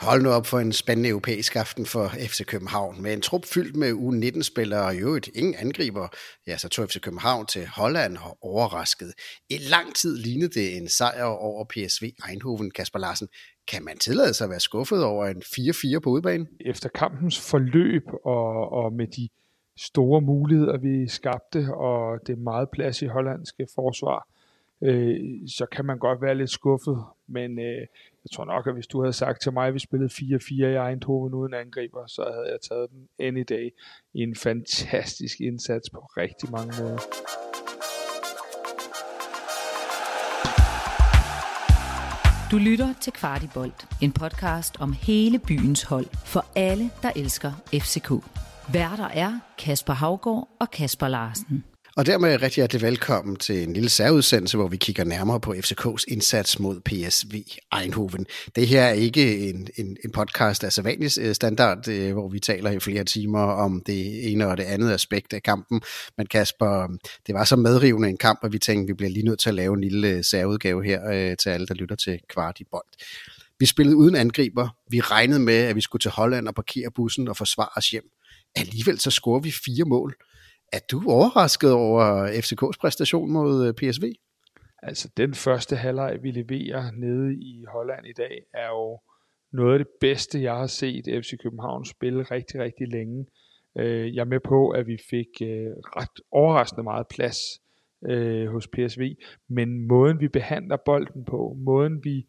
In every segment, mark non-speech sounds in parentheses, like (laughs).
Hold nu op for en spændende europæisk aften for FC København. Med en trup fyldt med U19-spillere og i øvrigt ingen angriber, ja, så tog FC København til Holland og overrasket. I lang tid lignede det en sejr over PSV Eindhoven, Kasper Larsen. Kan man tillade sig at være skuffet over en 4-4 på udbanen? Efter kampens forløb og, og med de store muligheder, vi skabte, og det meget plads i hollandske forsvar, øh, så kan man godt være lidt skuffet. Men øh, jeg tror nok, at hvis du havde sagt til mig, at vi spillede 4-4 i Eindhoven uden angriber, så havde jeg taget den any day i en fantastisk indsats på rigtig mange måder. Du lytter til Kvartibolt, en podcast om hele byens hold for alle, der elsker FCK. Værter er Kasper Havgård og Kasper Larsen. Og dermed rigtig hjertelig velkommen til en lille særudsendelse, hvor vi kigger nærmere på FCK's indsats mod PSV Eindhoven. Det her er ikke en, en, en podcast af sædvanlig øh, standard, øh, hvor vi taler i flere timer om det ene og det andet aspekt af kampen. Men Kasper, det var så medrivende en kamp, at vi tænkte, at vi bliver lige nødt til at lave en lille øh, særudgave her til alle, der lytter til kvart i bold. Vi spillede uden angriber. Vi regnede med, at vi skulle til Holland og parkere bussen og forsvare os hjem. Alligevel så scorer vi fire mål er du overrasket over FCK's præstation mod øh, PSV? Altså, den første halvleg, vi leverer nede i Holland i dag, er jo noget af det bedste, jeg har set FC København spille rigtig, rigtig længe. Øh, jeg er med på, at vi fik øh, ret overraskende meget plads hos PSV, men måden vi behandler bolden på, måden vi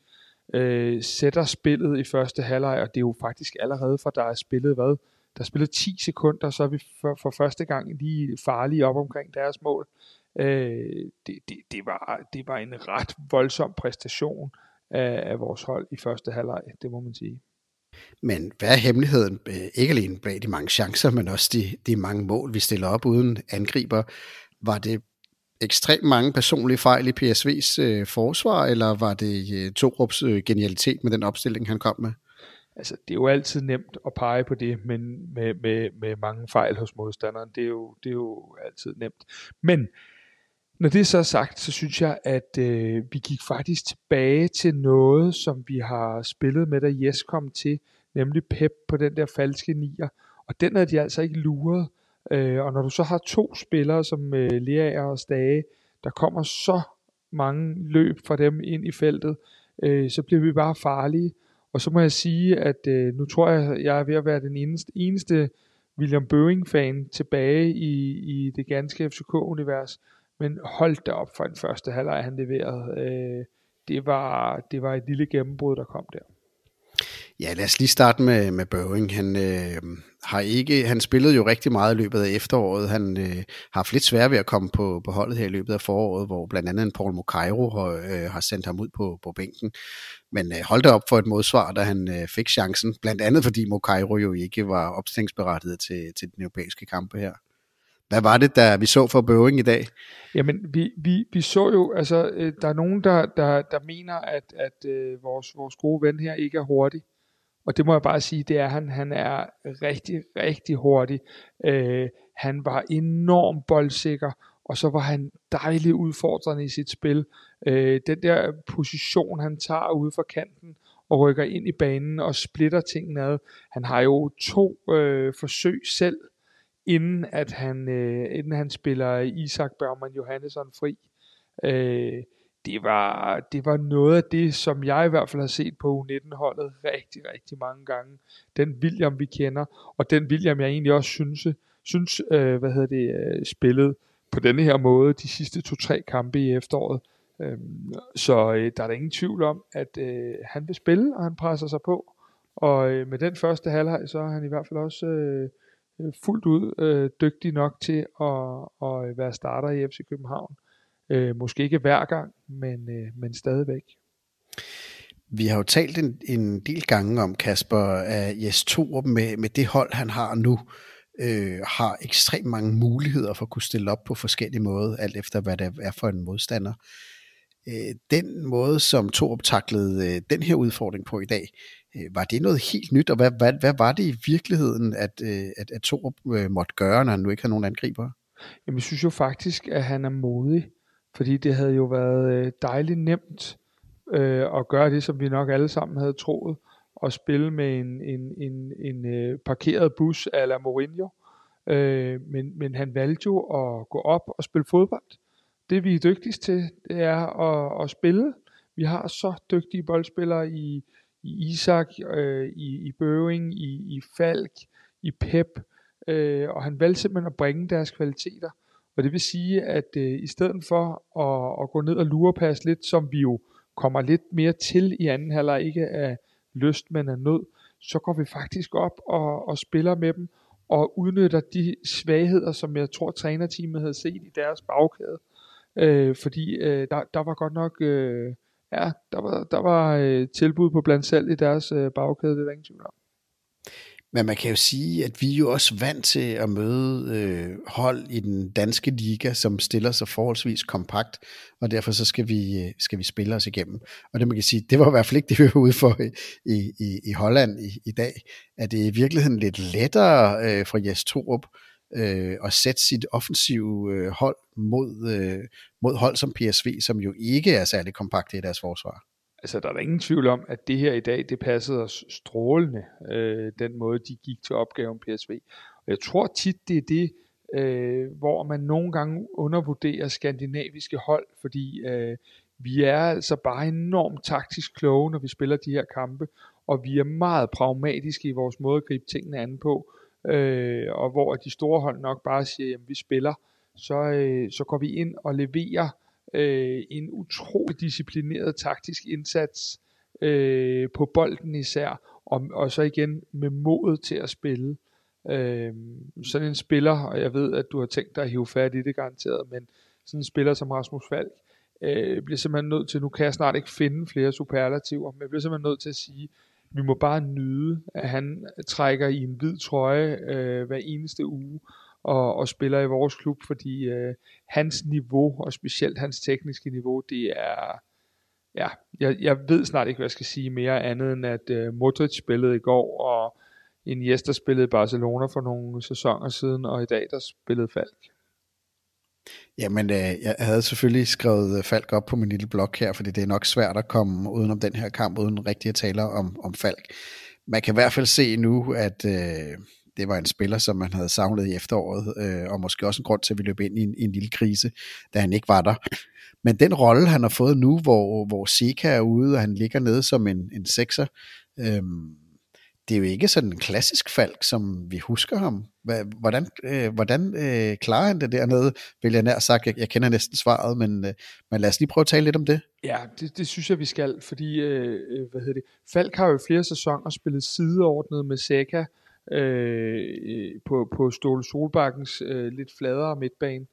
sætter spillet i første halvleg, og det er jo faktisk allerede for der er spillet hvad, der spillede 10 sekunder, så er vi for, for første gang lige farlige op omkring deres mål. Øh, det, det, det, var, det var en ret voldsom præstation af, af vores hold i første halvleg, det må man sige. Men hvad er hemmeligheden, øh, ikke alene bag de mange chancer, men også de, de mange mål, vi stiller op uden angriber? Var det ekstremt mange personlige fejl i PSV's øh, forsvar, eller var det øh, Torups øh, genialitet med den opstilling, han kom med? Altså, det er jo altid nemt at pege på det, men med, med, med mange fejl hos modstanderen, det er, jo, det er jo altid nemt. Men når det er så sagt, så synes jeg, at øh, vi gik faktisk tilbage til noget, som vi har spillet med, da Jes kom til, nemlig Pep på den der falske nier. Og den havde de altså ikke luret. Øh, og når du så har to spillere som øh, Lea og Stage, der kommer så mange løb fra dem ind i feltet, øh, så bliver vi bare farlige. Og så må jeg sige, at øh, nu tror jeg, jeg er ved at være den eneste, eneste William Bøing-fan tilbage i, i det ganske FCK-univers. Men hold da op for den første halvleg, han leverede. Øh, det, var, det var et lille gennembrud, der kom der. Ja, lad os lige starte med, med Børing. Han, øh, har ikke, han spillede jo rigtig meget i løbet af efteråret. Han øh, har haft lidt svært ved at komme på, på holdet her i løbet af foråret, hvor blandt andet en Paul Mokairo har, øh, har sendt ham ud på, på bænken. Men øh, holdt op for et modsvar, da han øh, fik chancen. Blandt andet fordi Mokairo jo ikke var opstillingsberettiget til, til den europæiske kampe her. Hvad var det, der vi så for Boeing i dag? Jamen, vi, vi, vi så jo, altså, øh, der er nogen, der, der, der mener, at, at øh, vores, vores gode ven her ikke er hurtig. Og det må jeg bare sige, det er han. Han er rigtig, rigtig hurtig. Øh, han var enormt boldsikker, og så var han dejligt udfordrende i sit spil. Øh, den der position, han tager ude for kanten, og rykker ind i banen og splitter tingene ad. Han har jo to øh, forsøg selv, inden at han, øh, inden han spiller Isak Bergman Johannesson fri. Øh, det var, det var noget af det, som jeg i hvert fald har set på U19-holdet rigtig, rigtig mange gange. Den William, vi kender, og den William, jeg egentlig også synes, synes øh, hvad hedder det, øh, spillet på denne her måde de sidste to-tre kampe i efteråret. Øhm, så øh, der er der ingen tvivl om, at øh, han vil spille, og han presser sig på. Og øh, med den første halvleg, så er han i hvert fald også øh, øh fuldt ud øh, dygtig nok til at, at være starter i FC København. Øh, måske ikke hver gang, men, øh, men stadigvæk. Vi har jo talt en, en del gange om Kasper af Jes Torup med, med det hold, han har nu. Øh, har ekstremt mange muligheder for at kunne stille op på forskellige måder, alt efter hvad det er for en modstander. Øh, den måde, som Torup taklede øh, den her udfordring på i dag, øh, var det noget helt nyt, og hvad, hvad, hvad var det i virkeligheden, at, øh, at, at Torup øh, måtte gøre, når han nu ikke har nogen angriber? Jamen, jeg synes jo faktisk, at han er modig. Fordi det havde jo været øh, dejligt nemt øh, at gøre det, som vi nok alle sammen havde troet, at spille med en, en, en, en øh, parkeret bus ala la Mourinho. Øh, men, men han valgte jo at gå op og spille fodbold. Det vi er dygtigst til, det er at, at spille. Vi har så dygtige boldspillere i, i Isak, øh, i, i Bøving, i, i Falk, i Pep, øh, og han valgte simpelthen at bringe deres kvaliteter. Og det vil sige, at øh, i stedet for at, at gå ned og lurepasse lidt, som vi jo kommer lidt mere til i anden halvleg, ikke af lyst, men af nød, så går vi faktisk op og, og spiller med dem, og udnytter de svagheder, som jeg tror trænerteamet havde set i deres bagkæde. Øh, fordi øh, der, der var godt nok, øh, ja, der var, der var øh, tilbud på blandt selv i deres øh, bagkæde, det er der ingen tvivl om. Men man kan jo sige, at vi er jo også vant til at møde øh, hold i den danske liga, som stiller sig forholdsvis kompakt, og derfor så skal vi, øh, skal vi spille os igennem. Og det man kan sige, det var i hvert fald ikke det, vi var ude for i, i, i Holland i, i dag, at det er i virkeligheden lidt lettere øh, for Jes Torup øh, at sætte sit offensive øh, hold mod, øh, mod hold som PSV, som jo ikke er særlig kompakte i deres forsvar altså der er der ingen tvivl om, at det her i dag, det passede os strålende, øh, den måde, de gik til opgaven PSV. Og jeg tror tit, det er det, øh, hvor man nogle gange undervurderer skandinaviske hold, fordi øh, vi er altså bare enormt taktisk kloge, når vi spiller de her kampe, og vi er meget pragmatiske i vores måde at gribe tingene an på, øh, og hvor de store hold nok bare siger, jamen vi spiller, så, øh, så går vi ind og leverer øh, en utrolig disciplineret taktisk indsats øh, på bolden især, og, og så igen med modet til at spille. Øh, sådan en spiller, og jeg ved, at du har tænkt dig at hive fat i det garanteret, men sådan en spiller som Rasmus Falk, øh, bliver simpelthen nødt til, nu kan jeg snart ikke finde flere superlativer, men jeg bliver simpelthen nødt til at sige, vi må bare nyde, at han trækker i en hvid trøje øh, hver eneste uge, og, og spiller i vores klub, fordi øh, hans niveau, og specielt hans tekniske niveau, det er, ja, jeg, jeg ved snart ikke, hvad jeg skal sige mere andet end, at øh, Modric spillede i går, og Iniesta spillede i Barcelona for nogle sæsoner siden, og i dag der spillede Falk. Jamen, øh, jeg havde selvfølgelig skrevet øh, Falk op på min lille blog her, fordi det er nok svært at komme udenom den her kamp, uden rigtig at tale om, om Falk. Man kan i hvert fald se nu, at øh, det var en spiller, som man havde savnet i efteråret, øh, og måske også en grund til, at vi løb ind i en, i en lille krise, da han ikke var der. Men den rolle, han har fået nu, hvor, hvor Sika er ude, og han ligger nede som en, en sekser, øh, det er jo ikke sådan en klassisk falk, som vi husker ham. Hvordan, øh, hvordan øh, klarer han det dernede, vil jeg nær sagt. Jeg, jeg kender næsten svaret, men, øh, men lad os lige prøve at tale lidt om det. Ja, det, det synes jeg, vi skal, fordi øh, øh hvad hedder det? Falk har jo flere sæsoner spillet sideordnet med Seka, Øh, øh, på, på Ståle Solbakkens øh, lidt fladere midtbane.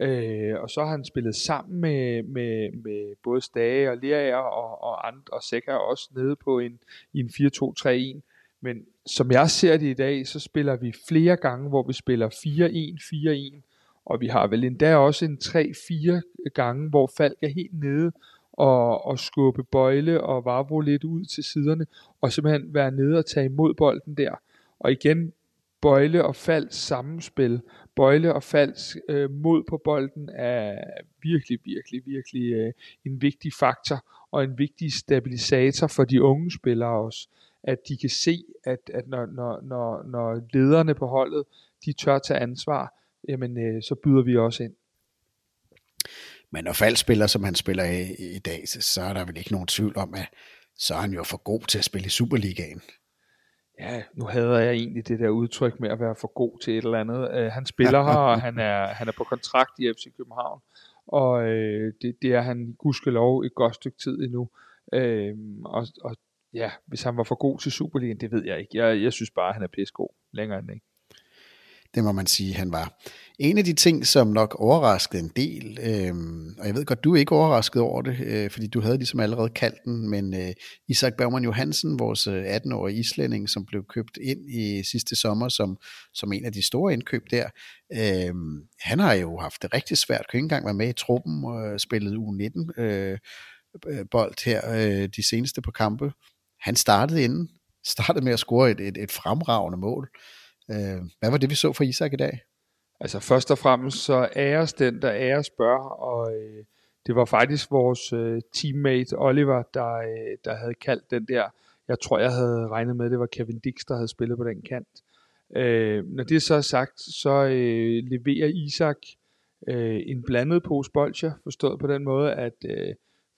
Øh, og så har han spillet sammen med, med, med både Stage og Lerager og, og, andre, og Sækker også nede på en, i en 4-2-3-1. Men som jeg ser det i dag, så spiller vi flere gange, hvor vi spiller 4-1, 4-1, og vi har vel endda også en 3-4 gange, hvor Falk er helt nede og, og skubbe Bøjle og Vavro lidt ud til siderne, og simpelthen være nede og tage imod bolden der. Og igen, Bøjle og Falds sammenspil, Bøjle og Falds øh, mod på bolden er virkelig, virkelig, virkelig øh, en vigtig faktor og en vigtig stabilisator for de unge spillere også. At de kan se, at, at når, når, når, når lederne på holdet, de tør tage ansvar, jamen øh, så byder vi også ind. Men når Fald spiller, som han spiller i, i dag, så, så er der vel ikke nogen tvivl om, at så er han jo for god til at spille i Superligaen ja, nu hader jeg egentlig det der udtryk med at være for god til et eller andet. Øh, han spiller her, og han er, han er på kontrakt i FC København, og øh, det, det er han gudskelov et godt stykke tid endnu. Øh, og, og ja, hvis han var for god til Superligaen, det ved jeg ikke. Jeg, jeg synes bare, at han er pissegod længere end ikke. Det må man sige, han var. En af de ting, som nok overraskede en del, øh, og jeg ved godt, du er ikke overrasket over det, øh, fordi du havde ligesom allerede kaldt den, men øh, Isak Bergman Johansen, vores øh, 18-årige islænding, som blev købt ind i sidste sommer som, som en af de store indkøb der, øh, han har jo haft det rigtig svært, kunne ikke engang være med i truppen og øh, spillet U19 øh, øh, bold her øh, de seneste på kampe. Han startede inden, startede med at score et, et, et fremragende mål. Øh, hvad var det, vi så fra Isak i dag? Altså først og fremmest så æres den, der æres bør, og øh, det var faktisk vores øh, teammate Oliver, der, øh, der havde kaldt den der jeg tror, jeg havde regnet med, det var Kevin Dix, der havde spillet på den kant. Øh, når det så er sagt, så øh, leverer Isak øh, en blandet pose bolcher, forstået på den måde, at øh,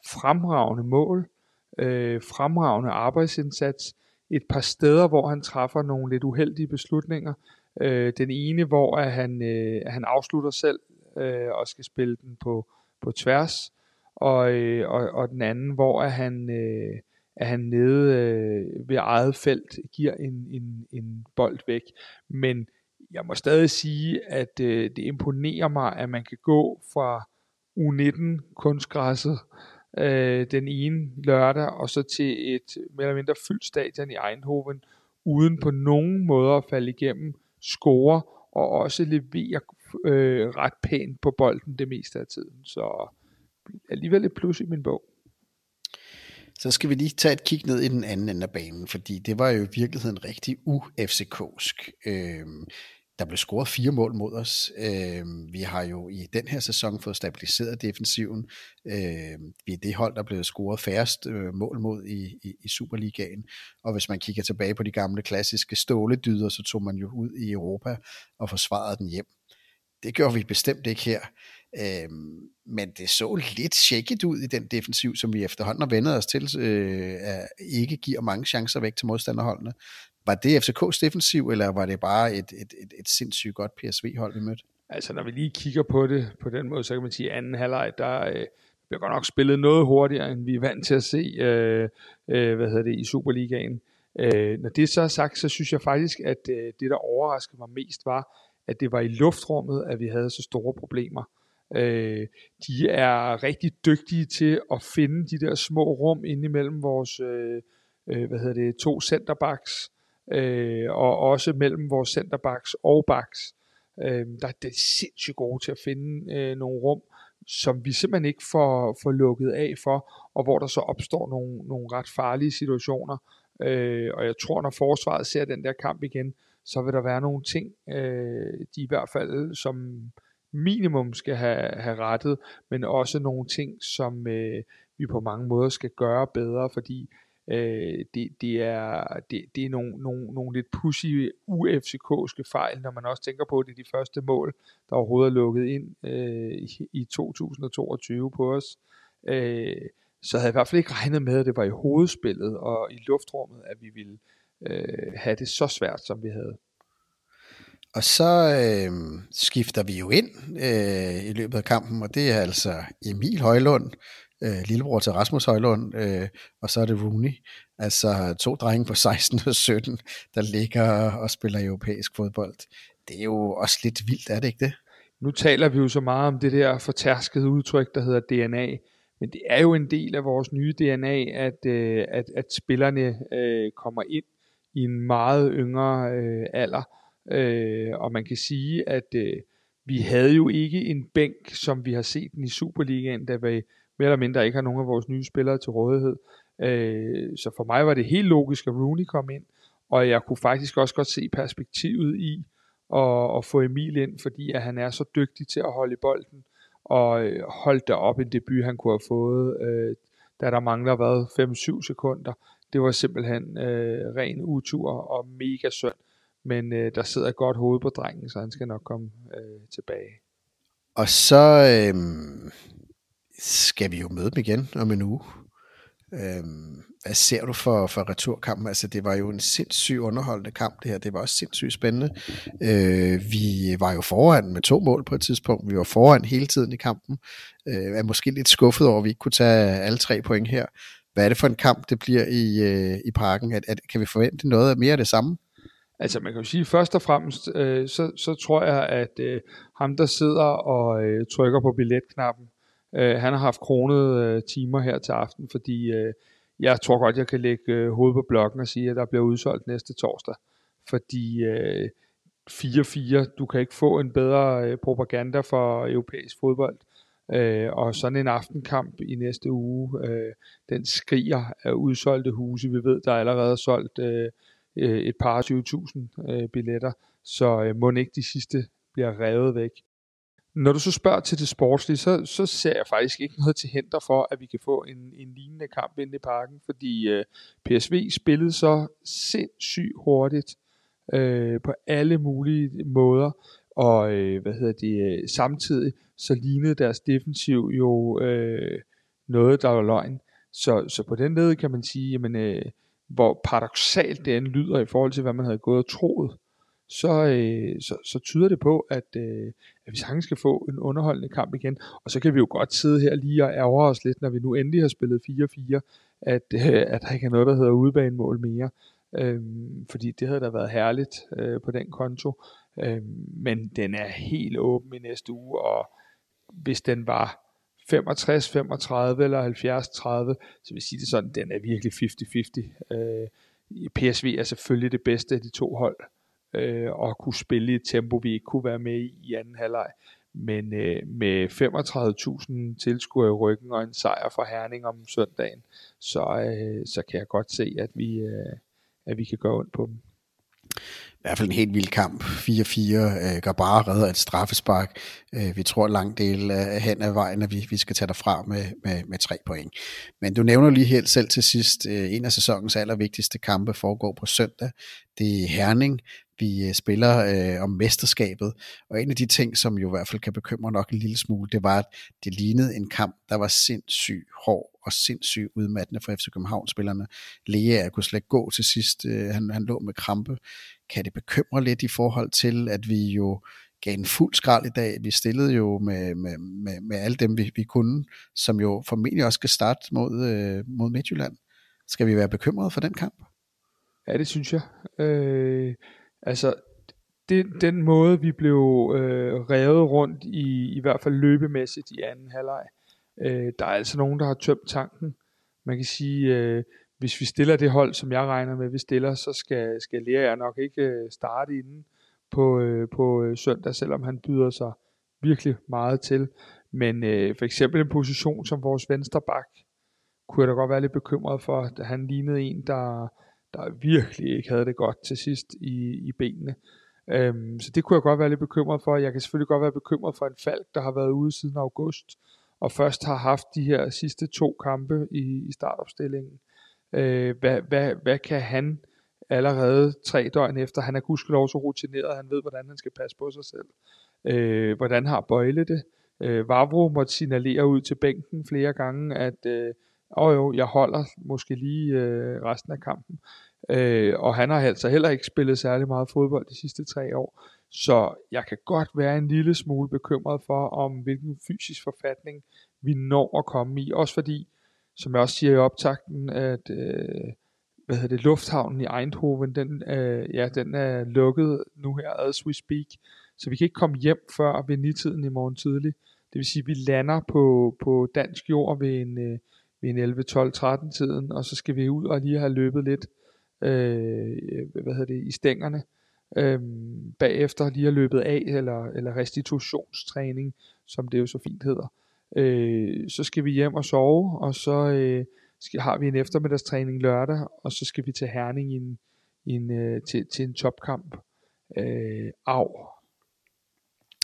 fremragende mål, øh, fremragende arbejdsindsats, et par steder, hvor han træffer nogle lidt uheldige beslutninger. Øh, den ene, hvor at han, øh, han afslutter selv øh, og skal spille den på, på tværs, og, øh, og, og den anden, hvor at han, øh, at han nede øh, ved eget felt giver en, en, en bold væk. Men jeg må stadig sige, at øh, det imponerer mig, at man kan gå fra U19 kunstgræsset øh, den ene lørdag, og så til et mere eller mindre fyldt stadion i Eindhoven, uden på nogen måde at falde igennem, score og også levere øh, ret pænt på bolden det meste af tiden. Så alligevel et plus i min bog. Så skal vi lige tage et kig ned i den anden ende af banen, fordi det var jo i virkeligheden rigtig u-FCK'sk. Øh, der blev scoret fire mål mod os. Øh, vi har jo i den her sæson fået stabiliseret defensiven. Øh, vi er det hold, der blev scoret færrest øh, mål mod i, i, i Superligaen. Og hvis man kigger tilbage på de gamle klassiske ståledyder, så tog man jo ud i Europa og forsvarede den hjem. Det gør vi bestemt ikke her. Øh, men det så lidt shaky ud i den defensiv, som vi efterhånden har vendet os til, øh, at ikke giver mange chancer væk til modstanderholdene. Var det FCK's defensiv, eller var det bare et, et, et, et sindssygt godt PSV-hold, vi mødte? Altså, når vi lige kigger på det på den måde, så kan man sige, at anden halvleg, der øh, bliver godt nok spillet noget hurtigere, end vi er vant til at se øh, øh, hvad hedder det, i Superligaen. Øh, når det så er sagt, så synes jeg faktisk, at øh, det, der overraskede mig mest, var, at det var i luftrummet, at vi havde så store problemer. Øh, de er rigtig dygtige til at finde de der små rum inde imellem vores øh, øh, hvad hedder det, to centerbacks, øh, og også mellem vores centerbacks og backs. Øh, der er det sindssygt gode til at finde øh, nogle rum, som vi simpelthen ikke får, får lukket af for, og hvor der så opstår nogle, nogle ret farlige situationer. Øh, og jeg tror, når forsvaret ser den der kamp igen, så vil der være nogle ting, øh, de i hvert fald som minimum skal have, have rettet, men også nogle ting, som øh, vi på mange måder skal gøre bedre, fordi øh, det, det, er, det, det er nogle, nogle, nogle lidt pussy UFCK'ske fejl, når man også tænker på, at det er de første mål, der overhovedet er lukket ind øh, i, i 2022 på os. Øh, så havde jeg i hvert fald ikke regnet med, at det var i hovedspillet og i luftrummet, at vi ville øh, have det så svært, som vi havde. Og så øh, skifter vi jo ind øh, i løbet af kampen, og det er altså Emil Højlund, øh, lillebror til Rasmus Højlund, øh, og så er det Rooney. Altså to drenge på (laughs) 16 og 17, der ligger og spiller europæisk fodbold. Det er jo også lidt vildt, er det ikke det? Nu taler vi jo så meget om det der fortærskede udtryk, der hedder DNA, men det er jo en del af vores nye DNA, at, øh, at, at spillerne øh, kommer ind i en meget yngre øh, alder, Øh, og man kan sige, at øh, vi havde jo ikke en bænk, som vi har set den i Superligaen, da vi mere eller mindre ikke har nogen af vores nye spillere til rådighed. Øh, så for mig var det helt logisk, at Rooney kom ind, og jeg kunne faktisk også godt se perspektivet i at, at få Emil ind, fordi at han er så dygtig til at holde i bolden, og øh, holde der op en debut, han kunne have fået, øh, da der mangler været 5-7 sekunder. Det var simpelthen øh, ren utur og mega synd men øh, der sidder et godt hoved på drengen, så han skal nok komme øh, tilbage. Og så øh, skal vi jo møde dem igen om en uge. Øhm, hvad ser du for, for returkampen? Altså, det var jo en sindssygt underholdende kamp, det her. Det var også sindssygt spændende. Øh, vi var jo foran med to mål på et tidspunkt. Vi var foran hele tiden i kampen. Øh, er måske lidt skuffet over, at vi ikke kunne tage alle tre point her. Hvad er det for en kamp, det bliver i, øh, i parken? At, at, kan vi forvente noget mere af det samme? Altså man kan jo sige, først og fremmest, øh, så, så tror jeg, at øh, ham der sidder og øh, trykker på billetknappen, øh, han har haft kronet øh, timer her til aften, fordi øh, jeg tror godt, jeg kan lægge øh, hovedet på blokken og sige, at der bliver udsolgt næste torsdag. Fordi øh, 4-4, du kan ikke få en bedre øh, propaganda for europæisk fodbold. Øh, og sådan en aftenkamp i næste uge, øh, den skriger af udsolgte huse. Vi ved, der er allerede solgt øh, øh, et par 20.000 øh, billetter, så øh, må ikke de sidste bliver revet væk. Når du så spørger til det sportslige, så, så ser jeg faktisk ikke noget til henter for, at vi kan få en, en lignende kamp inde i parken, fordi øh, PSV spillede så sindssygt hurtigt øh, på alle mulige måder, og øh, hvad hedder det, øh, samtidig så lignede deres defensiv jo øh, noget, der var løgn. Så, så på den led kan man sige, jamen, øh, hvor paradoxalt det end lyder i forhold til, hvad man havde gået og troet, så, øh, så, så tyder det på, at, øh, at vi sagtens skal få en underholdende kamp igen. Og så kan vi jo godt sidde her lige og ærge os lidt, når vi nu endelig har spillet 4-4, at, øh, at der ikke er noget, der hedder udebanemål mere. Øh, fordi det havde da været herligt øh, på den konto. Øh, men den er helt åben i næste uge, og hvis den var 65, 35 eller 70, 30, så vil jeg sige det sådan, den er virkelig 50-50. Øh, PSV er selvfølgelig det bedste af de to hold, øh, og kunne spille i et tempo, vi ikke kunne være med i i anden halvleg. Men øh, med 35.000 tilskuere i ryggen og en sejr for Herning om søndagen, så, øh, så kan jeg godt se, at vi, øh, at vi kan gå ondt på dem i hvert fald en helt vild kamp. 4-4. Øh, Gabara redder et straffespark. Øh, vi tror langt del af hen ad vejen, at vi, vi skal tage derfra med, med, med tre point. Men du nævner lige helt selv til sidst, øh, en af sæsonens allervigtigste kampe foregår på søndag. Det er Herning. Vi øh, spiller øh, om mesterskabet, og en af de ting, som jo i hvert fald kan bekymre nok en lille smule, det var, at det lignede en kamp, der var sindssygt hård og sindssygt udmattende for FC København-spillerne. Lea kunne slet ikke gå til sidst. Øh, han, han lå med krampe kan det bekymre lidt i forhold til, at vi jo gav en fuld skrald i dag. Vi stillede jo med, med, med, med alle dem, vi, vi kunne, som jo formentlig også skal starte mod, øh, mod Midtjylland. Skal vi være bekymrede for den kamp? Ja, det synes jeg. Øh, altså, det, den måde, vi blev øh, revet rundt i, i hvert fald løbemæssigt i anden halvleg, øh, der er altså nogen, der har tømt tanken. Man kan sige, øh, hvis vi stiller det hold, som jeg regner med, vi stiller, så skal, skal Lea nok ikke øh, starte inden på, øh, på øh, søndag, selvom han byder sig virkelig meget til. Men øh, for eksempel en position som vores venstre bak, kunne jeg da godt være lidt bekymret for, at han lignede en, der, der virkelig ikke havde det godt til sidst i, i benene. Øhm, så det kunne jeg godt være lidt bekymret for. Jeg kan selvfølgelig godt være bekymret for en Falk, der har været ude siden august, og først har haft de her sidste to kampe i, i startopstillingen. Øh, hvad, hvad, hvad kan han allerede tre døgn efter, han er gudskelov så rutineret, han ved, hvordan han skal passe på sig selv. Øh, hvordan har Bøjle det? Øh, Vavro måtte signalere ud til bænken flere gange, at øh, åh jo, jeg holder måske lige øh, resten af kampen. Øh, og han har altså heller ikke spillet særlig meget fodbold de sidste tre år. Så jeg kan godt være en lille smule bekymret for, om hvilken fysisk forfatning vi når at komme i. Også fordi som jeg også siger i optakten, at øh, hvad hedder det, lufthavnen i Eindhoven, den, øh, ja, den er lukket nu her, as we speak. Så vi kan ikke komme hjem før ved nitiden i morgen tidlig. Det vil sige, at vi lander på, på dansk jord ved en, øh, ved en 11, 12, 13 tiden, og så skal vi ud og lige have løbet lidt øh, hvad hedder det, i stængerne. Øhm, bagefter lige have løbet af, eller, eller restitutionstræning, som det jo så fint hedder. Øh, så skal vi hjem og sove, og så øh, skal, har vi en eftermiddagstræning lørdag, og så skal vi til Herning i en, i en, øh, til, til en topkamp. Øh, af.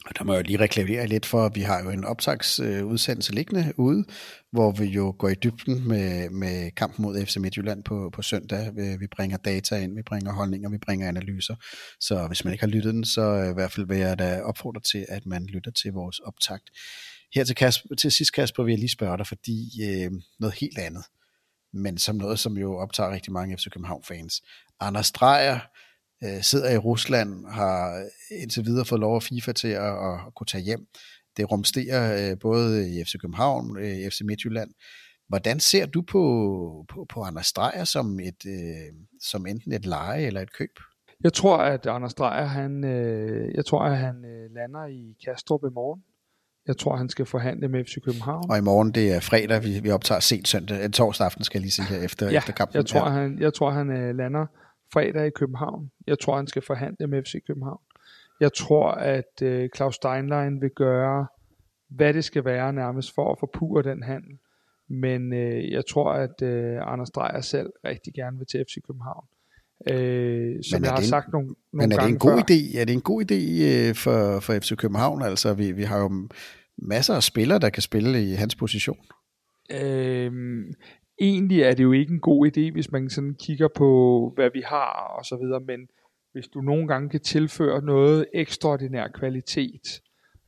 Og der må jeg jo lige reklamere lidt for, at vi har jo en optagsudsendelse øh, liggende ude, hvor vi jo går i dybden med, med kampen mod FC Midtjylland på, på søndag. Vi bringer data ind, vi bringer holdninger, vi bringer analyser. Så hvis man ikke har lyttet den, så øh, i hvert fald vil jeg da opfordre til, at man lytter til vores optakt. Her til, Kasper, til sidst, Kasper, vil jeg lige spørge dig, fordi øh, noget helt andet, men som noget, som jo optager rigtig mange FC København-fans. Anders Dreyer øh, sidder i Rusland, har indtil videre fået lov af FIFA til at, at, kunne tage hjem. Det rumsterer øh, både i FC København, øh, FC Midtjylland. Hvordan ser du på, på, på Anders Dreyer som, et, øh, som enten et leje eller et køb? Jeg tror, at Anders Dreyer, han, øh, jeg tror, at han øh, lander i Kastrup i morgen. Jeg tror, han skal forhandle med FC København. Og i morgen, det er fredag, vi, vi optager sent søndag, en torsdag aften, skal jeg lige sige her, efter, ja, efter kampen. Jeg tror, ja. han, jeg tror, han uh, lander fredag i København. Jeg tror, han skal forhandle med FC København. Jeg tror, at uh, Claus Steinlein vil gøre, hvad det skal være nærmest for at forpure den handel. Men uh, jeg tror, at uh, Anders Dreyer selv rigtig gerne vil til FC København. Uh, som jeg har en, sagt nogle, nogle Men er gange det en god før. idé? Er det en god idé øh, for, for FC København? Altså, vi, vi har jo masser af spillere, der kan spille i hans position. Øhm, egentlig er det jo ikke en god idé, hvis man sådan kigger på, hvad vi har og så videre, men hvis du nogle gange kan tilføre noget ekstraordinær kvalitet,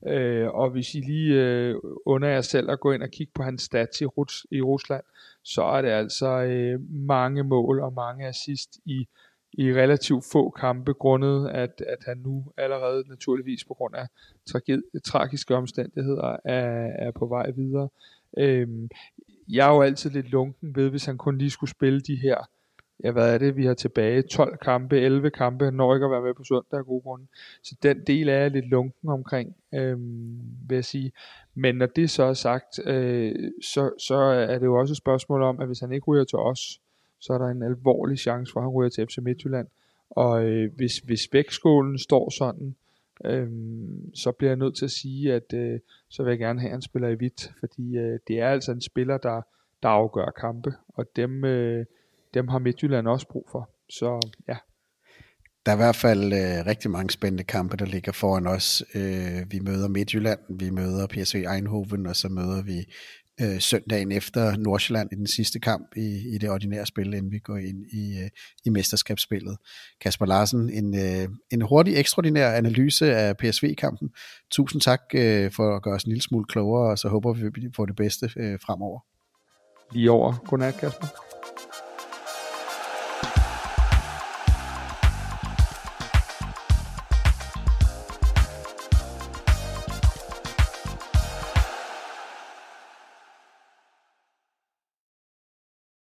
øh, og hvis I lige øh, under jer selv at gå ind og kigge på hans stats i, Rus- i Rusland, så er det altså øh, mange mål og mange assist i, i relativt få kampe, grundet at, at han nu allerede naturligvis på grund af trage- tragiske omstændigheder er, er på vej videre. Øhm, jeg er jo altid lidt lunken ved, hvis han kun lige skulle spille de her, ja hvad er det, vi har tilbage, 12 kampe, 11 kampe, han når ikke at være med på søndag af gode grunde. Så den del er jeg lidt lunken omkring, øhm, vil jeg sige. Men når det så er sagt, øh, så, så er det jo også et spørgsmål om, at hvis han ikke ryger til os, så er der en alvorlig chance for, at han ryger til FC Midtjylland. Og øh, hvis, hvis vægtskålen står sådan, øh, så bliver jeg nødt til at sige, at øh, så vil jeg gerne have, at han spiller i hvidt, fordi øh, det er altså en spiller, der, der afgør kampe, og dem, øh, dem har Midtjylland også brug for. Så ja. Der er i hvert fald øh, rigtig mange spændende kampe, der ligger foran os. Øh, vi møder Midtjylland, vi møder PSV Eindhoven, og så møder vi øh, søndagen efter Nordsjælland i den sidste kamp i, i det ordinære spil, inden vi går ind i, øh, i mesterskabsspillet. Kasper Larsen, en, øh, en hurtig, ekstraordinær analyse af PSV-kampen. Tusind tak øh, for at gøre os en lille smule klogere, og så håber vi, vi får det bedste øh, fremover. Lige over. Godnat, Kasper.